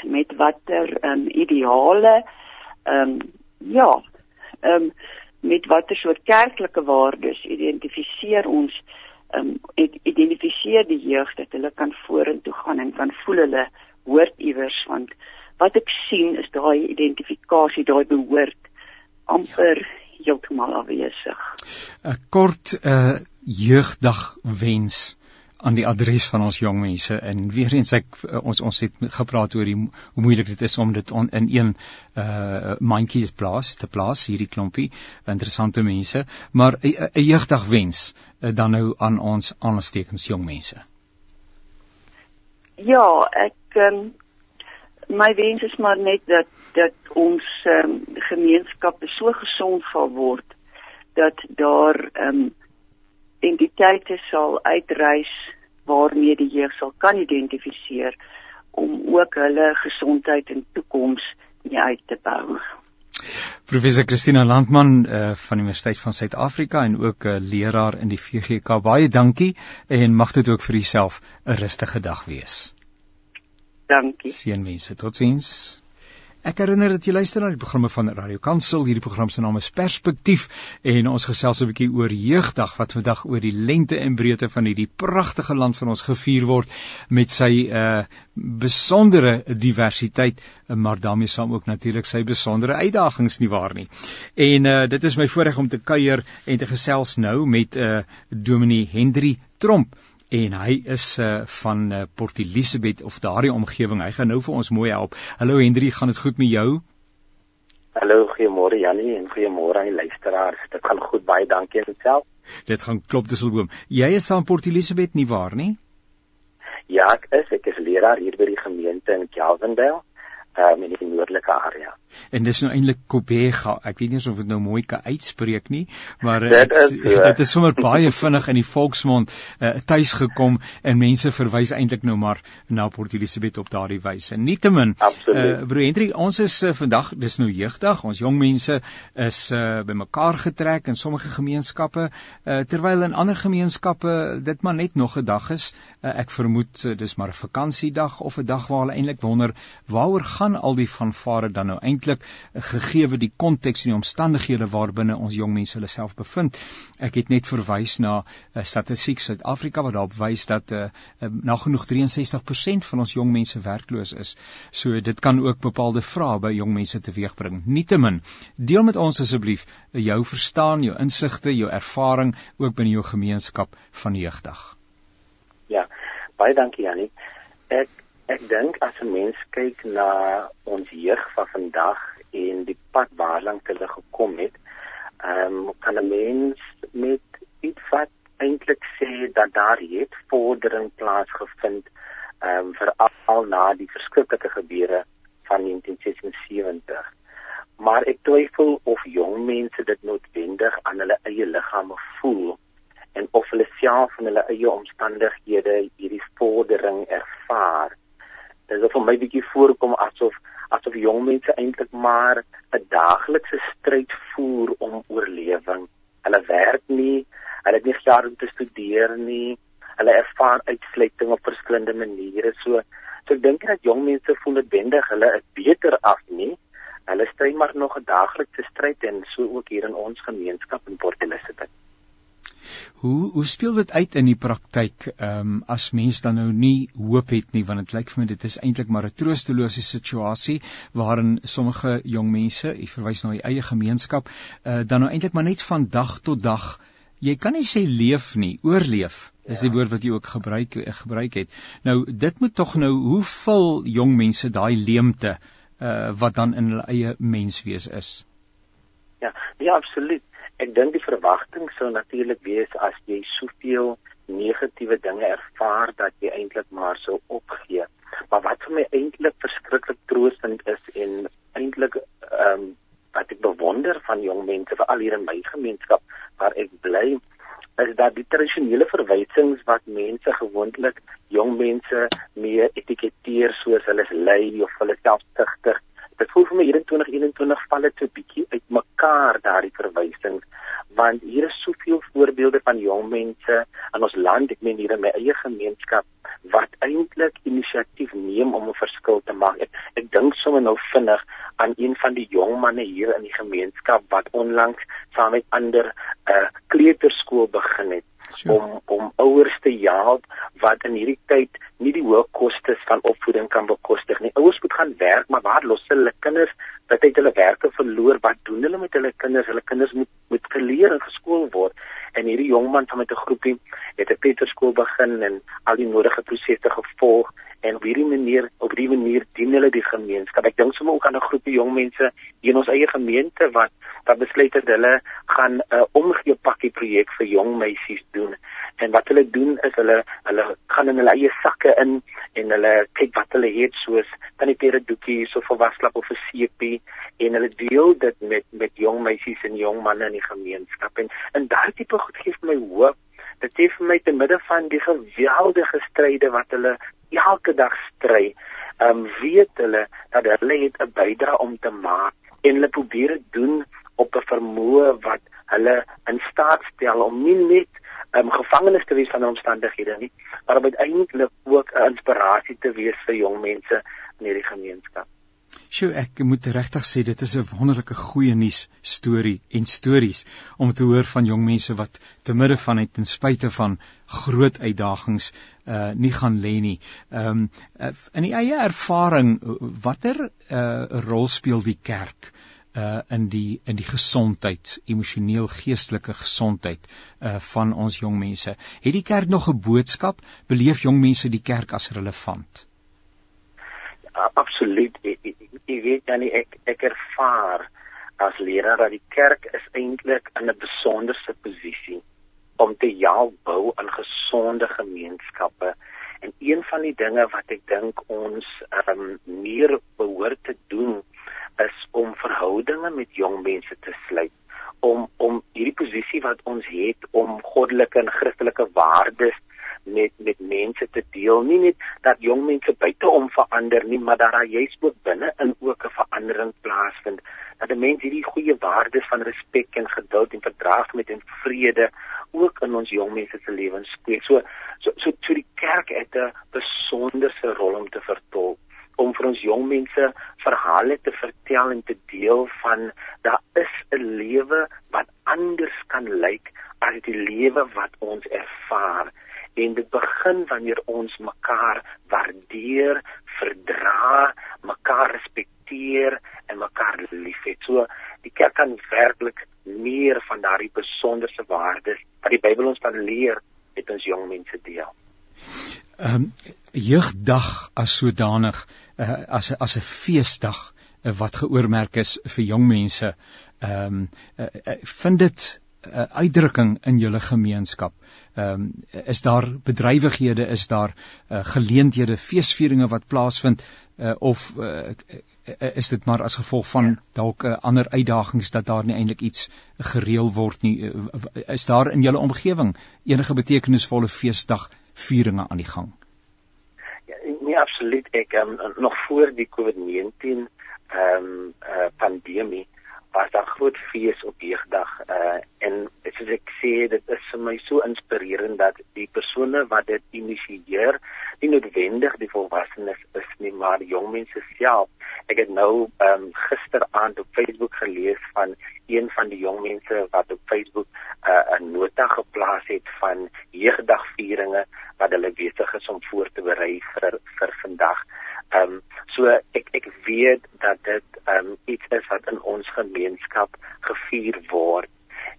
met watter ehm um, ideale? Ehm um, ja, ehm um, met watter soort kerklike waardes identifiseer ons? Um, identifiseer die jeug dat hulle kan vorentoe gaan en kan voel hulle hoort iewers want wat ek sien is daai identifikasie, daai behoort amper ja. heeltemal afwesig. 'n Kort uh jeugdag wens aan die adres van ons jong mense en weer eens ek uh, ons ons het gepraat oor die hoe moeilik dit is om dit on, in een uh mandjie te plaas te plaas hierdie klompie interessante mense maar 'n jeugdag wens uh, dan nou aan ons aanstekens jong mense ja, ek um, my wens is maar net dat dat ons um, gemeenskappe so gesond sal word dat daar ehm um, entiteite sal uitreis waarmee die jeug sal kan identifiseer om ook hulle gesondheid en toekoms uit te bou. Professor Christina Landman uh, van die Universiteit van Suid-Afrika en ook 'n uh, eh, leraar in die VGK. Baie dankie en mag dit ook vir jouself 'n rustige dag wees. Dankie. Seënwense. Totsiens. Ek herinner dat jy luister na die programme van Radio Kansel. Hierdie program se naam is Perspektief en ons gesels 'n bietjie oor Jeugdag wat vandag oor die lengte en breedte van hierdie pragtige land van ons gevier word met sy uh besondere diversiteit, maar daarmee saam ook natuurlik sy besondere uitdagings nie waar nie. En uh dit is my voorreg om te kuier en te gesels nou met uh Dominee Hendrie Tromp en hy is uh, van uh, Port Elizabeth of daardie omgewing. Hy gaan nou vir ons mooi help. Hallo Hendrie, gaan dit goed met jou? Hallo, goeiemôre Jannie en goeiemôre aan die luisteraars. Dit gaan goed, baie dankie aan jouself. Dit gaan klop Disselboom. Jy is aan Port Elizabeth nie waar nie? Ja, ek is. Ek is leraar hier by die gemeente in Calvindale um, in die noordelike area. En dis nou eintlik Kobega. Ek weet nie of dit nou mooi kan uitspreek nie, maar dit is dit is sommer baie vinnig in die volksmond uh, tuis gekom en mense verwys eintlik nou maar na Port Elizabeth op daardie wyse. Nietemin, uh, broer Hendrik, ons is uh, vandag dis nou jeugdag. Ons jong mense is uh, bymekaar getrek in sommige gemeenskappe uh, terwyl in ander gemeenskappe dit maar net nog 'n dag is. Uh, ek vermoed uh, dis maar 'n vakansiedag of 'n dag waar hulle eintlik wonder waaroor gaan al die vanvare dan nou eintlik gegee die konteks en die omstandighede waarbinne ons jong mense hulle self bevind. Ek het net verwys na uh, statistiek Suid-Afrika wat daarop wys dat uh, uh, nagenoeg 63% van ons jong mense werkloos is. So dit kan ook bepaalde vrae by jong mense teweegbring. Nietemin, deel met ons asseblief jou verstaan, jou insigte, jou ervaring ook binne jou gemeenskap van jeugdag. Ja, baie dankie Janie. Ek Ek dink as 'n mens kyk na ons jeug van vandag en die pad waarlank hulle gekom het, ehm um, kan 'n mens met iets wat eintlik sê dat daar het vordering plaasgevind ehm um, veral na die verskriklike gebeure van 1976. Maar ek twyfel of jong mense dit noodwendig aan hulle eie liggame voel en of hulle self in hulle eie omstandighede hierdie vordering ervaar dit is vir my bietjie voorkom asof asof jong mense eintlik maar 'n daaglikse stryd voer om oorlewing. Hulle werk nie, hulle het nie geld om te studeer nie. Hulle ervaar uitsluiting op verskillende maniere. So, so ek dink dat jong mense voel dit wendig hulle is beter af nie. Hulle stry maar nog 'n daaglikse stryd en so ook hier in ons gemeenskap in Port Elizabeth. Hoe hoe speel dit uit in die praktyk ehm um, as mens dan nou nie hoop het nie want dit lyk vir my dit is eintlik maar 'n troostelose situasie waarin sommige jong mense, ek verwys na die eie gemeenskap, uh, dan nou eintlik maar net van dag tot dag jy kan nie sê leef nie, oorleef is ja. die woord wat jy ook gebruik eh, gebruik het. Nou dit moet tog nou hoe vul jong mense daai leemte uh, wat dan in hulle eie menswees is. Ja, ja absoluut ek dink die verwagting sou natuurlik wees as jy soveel negatiewe dinge ervaar dat jy eintlik maar sou opgee. Maar wat vir my eintlik verskriklik troostend is en eintlik ehm um, wat ek bewonder van jong mense veral hier in my gemeenskap waar ek bly is dat die tradisionele verwysings wat mense gewoonlik jong mense mee etiketeer soos hulle is lui of hulle selfsugtig dit voel vir my hier in 2021 val dit so 'n bietjie uitmekaar daardie verwysings want hier is soveel voorbeelde van jong mense in ons land ek meen hier in my eie gemeenskap wat eintlik inisiatief neem om 'n verskil te maak. Ek, ek dink sommer nou vinnig aan een van die jong manne hier in die gemeenskap wat onlangs saam met ander 'n uh, kleuterskool begin het sure. om om ouers te help wat in hierdie tyd nie die hoë kostes van opvoeding kan bekostig nie. Ouers moet gaan werk, maar waar los hulle kinders dat uit hulle werke verloor? Wat doen hulle met hulle kinders? Hulle kinders moet moet geleer en geskool word. En hierdie jong man van met 'n groepie het 'n Peterskool begin en al die nodige prosesse gevolg en op hierdie manier op hierdie manier dien hulle die gemeenskap. Ek dink sommer ook aan 'n groepie jong mense hier in ons eie gemeente wat wat besluit het hulle gaan 'n uh, omgee pakkie projek vir jong meisies doen. En wat hulle doen is hulle hulle gaan in hulle eie sakke in en hulle kyk wat hulle het soos tannie pere doekies of 'n waslap of 'n sepie en hulle deel dit met met jong meisies en jong manne in die gemeenskap. En in daai tipe goed gee my hoop. Dit gee vir my te midde van die geweldige stryde wat hulle elke dag stry um, weet hulle dat hulle het 'n bydrae om te maak en hulle probeer dit doen op 'n vermoë wat hulle in staat stel om nie net um, gevangenes te wees van omstandighede nie, maar om uiteindelik ook 'n inspirasie te wees vir jong mense in hierdie gemeenskap. Sjoe, ek moet regtig sê dit is 'n wonderlike goeie nuus storie en stories om te hoor van jong mense wat te midde van het ten spyte van groot uitdagings uh nie gaan lê nie. Ehm um, in die eie ervaring watter uh rol speel die kerk uh in die in die gesondheid, emosioneel geestelike gesondheid uh van ons jong mense. Het die kerk nog 'n boodskap? Beleef jong mense die kerk as relevant? Ja, absoluut. Ek weet dan ek ek ervaar as leraar dat die kerk is eintlik in 'n besonderse posisie om te help bou aan gesonde gemeenskappe. En een van die dinge wat ek dink ons um, meer behoort te doen verhoudinge met jong mense te sluit om om hierdie posisie wat ons het om goddelike en Christelike waardes met met mense te deel. Nie net dat jong mense buite om verander nie maar dat daar juist ook binne in ook 'n verandering plaasvind. Dat die mense hierdie goeie waardes van respek en geduld en verdraag met en vrede ook in ons jong mense se lewens speel so so so toe die kerk het 'n besonderse rol om te om vir ons jong mense verhale te vertel en te deel van daar is 'n lewe wat anders kan lyk as die lewe wat ons ervaar en dit begin wanneer ons mekaar waardeer, verdra, mekaar respekteer en mekaar liefhet. So die kerk kan werklik meer van daardie besonderse waardes wat die Bybel ons van leer met ons jong mense deel. Ehm um, jeugdag as sodanig uh, as as 'n feesdag uh, wat geoormerk is vir jong mense. Ehm um, uh, uh, vind dit 'n uh, uitdrukking in julle gemeenskap. Ehm um, is daar bedrywighede, is daar uh, geleenthede, feesvieringe wat plaasvind uh, of uh, is dit maar as gevolg van dalk uh, ander uitdagings dat daar nie eintlik iets gereël word nie? Uh, is daar in julle omgewing enige betekenisvolle feesdag vieringe aan die gang? Absoluut. Ek um, nog voor die COVID-19 ehm um, uh, pandemie was daar groot fees op jeugdag uh, en soos ek sê dit is vir my so inspirerend dat die persone wat dit initieer nie noodwendig die volwassenes is nie maar jong mense self ek het nou um, gisteraand op Facebook gelees van een van die jong mense wat op Facebook uh, 'n nota geplaas het van jeugdagvieringe wat hulle besig is om voor te berei vir vir vandag. Ehm um, so ek ek weet dat dit ehm um, iets is wat in ons gemeenskap gevier word.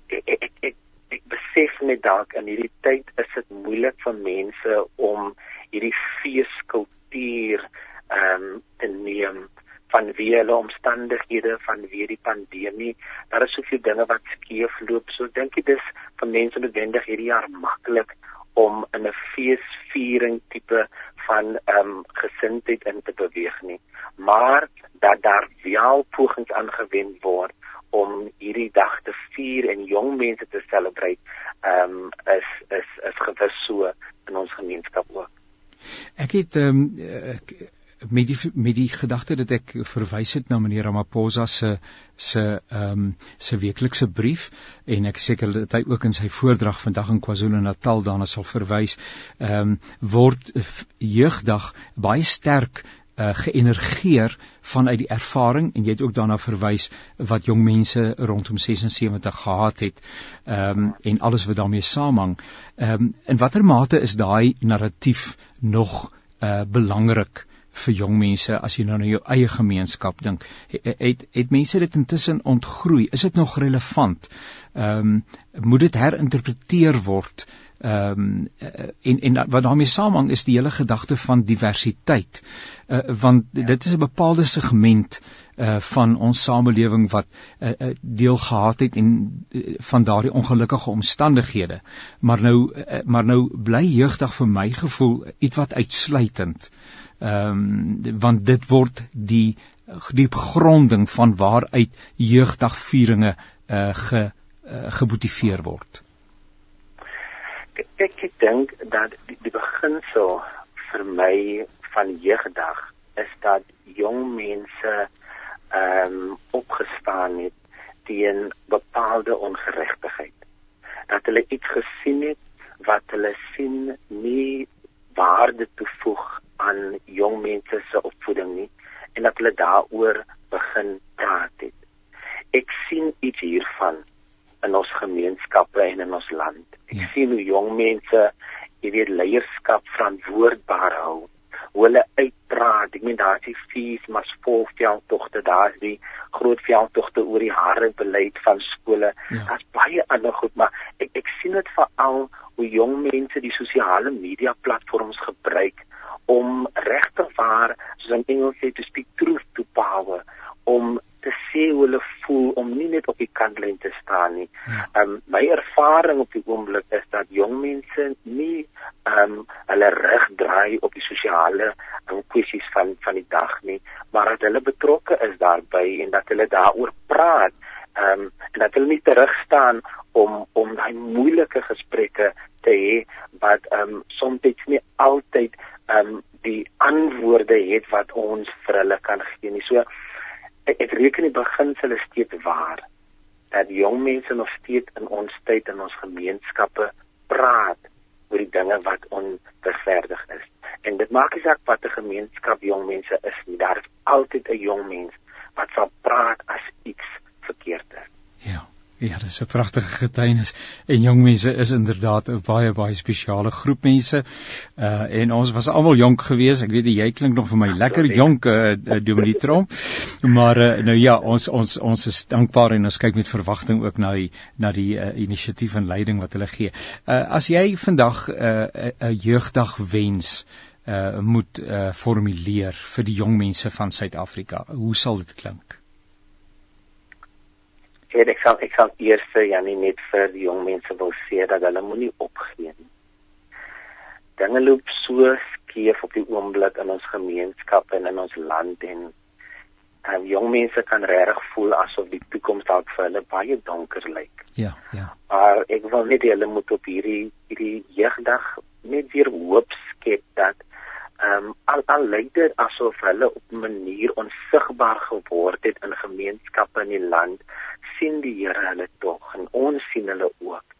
Ek ek ek, ek, ek besef net dalk in hierdie tyd is dit moeilik vir mense om hierdie feeskultuur ehm um, te neem van wie hulle omstandighede van wie die pandemie daar is soveel dinge wat skeef loop so dink ek dis vir mense noodwendig hierdie jaar maklik om in 'n feesviering tipe van ehm um, gesindheid in te beweeg nie maar dat daar wel pogings aangewend word om hierdie dag te vier en jong mense te selebreit ehm um, is is is gewis so in ons gemeenskap ook. Ek het ehm um, met die met die gedagte dat ek verwys het na meneer Ramaphosa se se ehm um, se weeklikse brief en ek seker dat hy ook in sy voordrag vandag in KwaZulu-Natal daarna sal verwys ehm um, word jeugdag baie sterk uh, geënergeer vanuit die ervaring en jy het ook daarna verwys wat jong mense rondom 76 gehad het ehm um, en alles wat daarmee saamhang. Ehm um, in watter mate is daai narratief nog uh belangrik vir jong mense as jy nou na jou eie gemeenskap dink het, het het mense dit intussen ontgroei is dit nog relevant ehm um, moet dit herinterpreteer word Ehm um, en en wat daarmee saamhang is die hele gedagte van diversiteit. Uh, want ja. dit is 'n bepaalde segment uh van ons samelewing wat uh, uh, deel gehad het en uh, van daardie ongelukkige omstandighede. Maar nou uh, maar nou bly jeugdag vir my gevoel iets wat uitsluitend. Ehm um, want dit word die die gronding van waaruit jeugdagvieringe uh ge uh, gemotiveer word. Ek ek dink dat die, die beginsel vir my van jeugdag is dat jong mense ehm um, opgestaan het teen bepaalde ongeregtigheid. Dat hulle iets gesien het wat hulle sien nie waarde toevoeg aan jong mense se opvoeding nie en dat hulle daaroor begin praat het. Ek sien iets hiervan in ons gemeenskappe en in ons land. Ek ja. sien hoe jong mense, jy weet, leierskap verantwoordbaar hou. Hoe hulle uitpraat, ek meen daar's die fees, maar volveldtogte, daar's die groot veldtogte oor die hare beleid van skole. Ja. Daar's baie ander goed, maar ek ek sien dit veral hoe jong mense die sosiale media platforms gebruik om regtig waar soos in Engels sê to speak truth to power om te sê hoe hulle voel om nie net op die kantlyn te staan nie. Ja. Ehm um, my ervaring op die oomblik is dat jong mense nie ehm um, hulle rug draai op die sosiale um, kwessies van van die dag nie, maar dat hulle betrokke is daarbey en dat hulle daaroor praat. Ehm um, en dat hulle nie terug staan om om daai moeilike gesprekke te hê wat ehm um, soms nie altyd ehm um, die antwoorde het wat ons vir hulle kan gee nie. So ek, ek reken die beginsel is steeds waar dat jong mense nog steeds in ons tyd in ons gemeenskappe praat oor die dinge wat onverdig is. En dit maak nie saak wat 'n gemeenskap jong mense is nie, daar is altyd 'n jong mens wat sal praat as iets verkeerd is. Ja. Ja, dis 'n pragtige getuienis. En jong mense is inderdaad 'n baie baie spesiale groep mense. Uh en ons was almal jonk geweest. Ek weet jy klink nog vir my lekker jonk, uh, uh Dominee Tromp. Maar uh, nou ja, ons ons ons is dankbaar en ons kyk met verwagting ook na die na die uh, inisiatief en leiding wat hulle gee. Uh as jy vandag 'n uh, 'n jeugdag wens uh moet uh formuleer vir die jong mense van Suid-Afrika, hoe sal dit klink? En ek sal ek sal eers vir Janie net vir die jong mense wil sê dat hulle moenie opgee nie. Dinge loop so skeef op die oomblik in ons gemeenskap en in ons land en en jong mense kan regtig voel asof die toekoms dalk vir hulle baie donker lyk. Ja, ja. Maar ek wil net hulle moet op hierdie hierdie jeugdag net weer hoop skep dat ehm um, al al lyk dit asof hulle op 'n manier onsigbaar geword het in gemeenskappe in die land sien die Here hulle tog en ons sien hulle ook.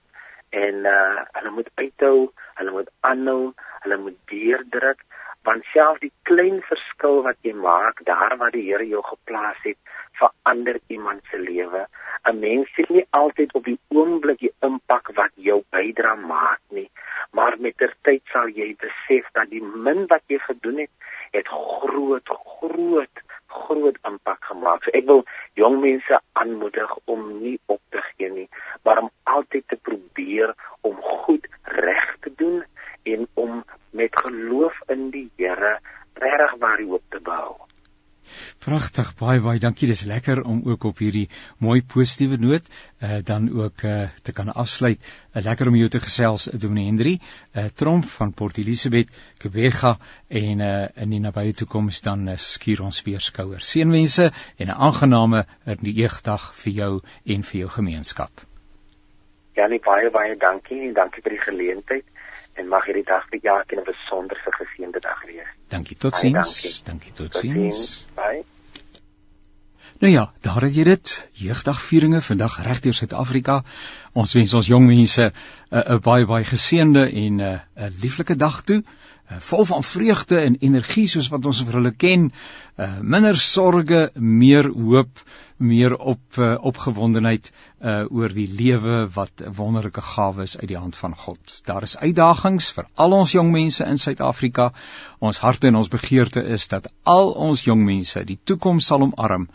En uh hulle moet uithou, hulle moet aanhou, hulle moet deurdruk want self die klein verskil wat jy maak daar waar die Here jou geplaas het, verander iemand se lewe. 'n Mens sien nie altyd op die oomblik die impak wat jou bydrae maak nie, maar met ter tyd sal jy besef dat die min wat jy gedoen het, het groot groot groot impak gemaak. So ek wil jong mense aanmoedig om nie op te gee nie, maar om altyd te probeer om goed reg te doen en om met geloof in die Here regtig waar die hoop te behou. Pragtig, baie baie dankie. Dis lekker om ook op hierdie mooi positiewe noot uh, dan ook uh, te kan afsluit. Uh, lekker om jou te gesels, Dominee Henry, uh, Tromp van Port Elizabeth, Kebega en uh, in die nabye toekoms dan uh, skuur ons weer skouers. Seënwense en 'n aangename eegdag vir jou en vir jou gemeenskap. Ja, nee, baie baie dankie en dankie vir die geleentheid en mag hierdie dag vir jou 'n besonderse geseënde dag wees. Dankie, totsiens. Dankie, totsiens. Bye. Nou ja, daar het jy dit. Jeugdagvieringe vandag reg deur Suid-Afrika. Ons wens ons jong mense 'n uh, 'n baie baie geseënde en 'n uh, 'n lieflike dag toe, uh, vol van vreugde en energie soos wat ons vir hulle ken. uh minder sorge, meer hoop, meer op uh, opgewondenheid uh oor die lewe wat 'n wonderlike gawe is uit die hand van God. Daar is uitdagings vir al ons jong mense in Suid-Afrika. Ons harte en ons begeerte is dat al ons jong mense die toekoms sal omarm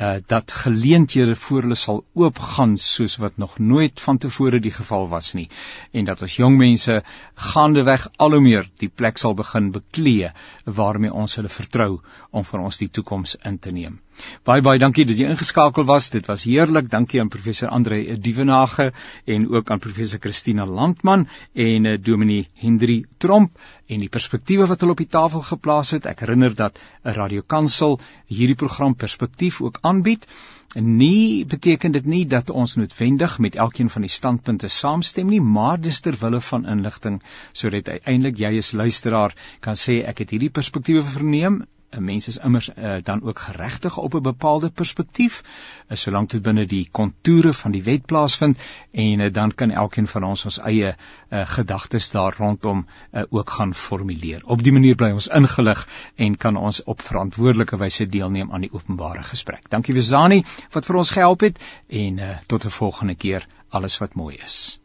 uh dat geleenthede voor hulle sal oopgaan soos wat nog nooit vantevore die geval was nie en dat ons jong mense gaandeweg al hoe meer die plek sal begin beklee waarmee ons hulle vertrou om vir ons die toekoms in te neem. Baie baie dankie dat jy ingeskakel was. Dit was heerlik. Dankie aan professor Andre Dievenage en ook aan professor Christina Landman en uh, Dominee Hendri Tromp en die perspektiewe wat hulle op die tafel geplaas het. Ek herinner dat 'n radiokansel hierdie program Perspektief ook aanbied. Nie beteken dit nie dat ons noodwendig met elkeen van die standpunte saamstem nie, maar dis ter wille van inligting sodat uiteindelik jy as luisteraar kan sê ek het hierdie perspektiewe verneem 'n mens is immers uh, dan ook geregtig op 'n bepaalde perspektief, uh, solank dit binne die kontoure van die wet plaasvind en uh, dan kan elkeen van ons ons eie uh, gedagtes daar rondom uh, ook gaan formuleer. Op die manier bly ons ingelig en kan ons op verantwoordelike wyse deelneem aan die openbare gesprek. Dankie Wesani wat vir ons gehelp het en uh, tot 'n volgende keer alles wat mooi is.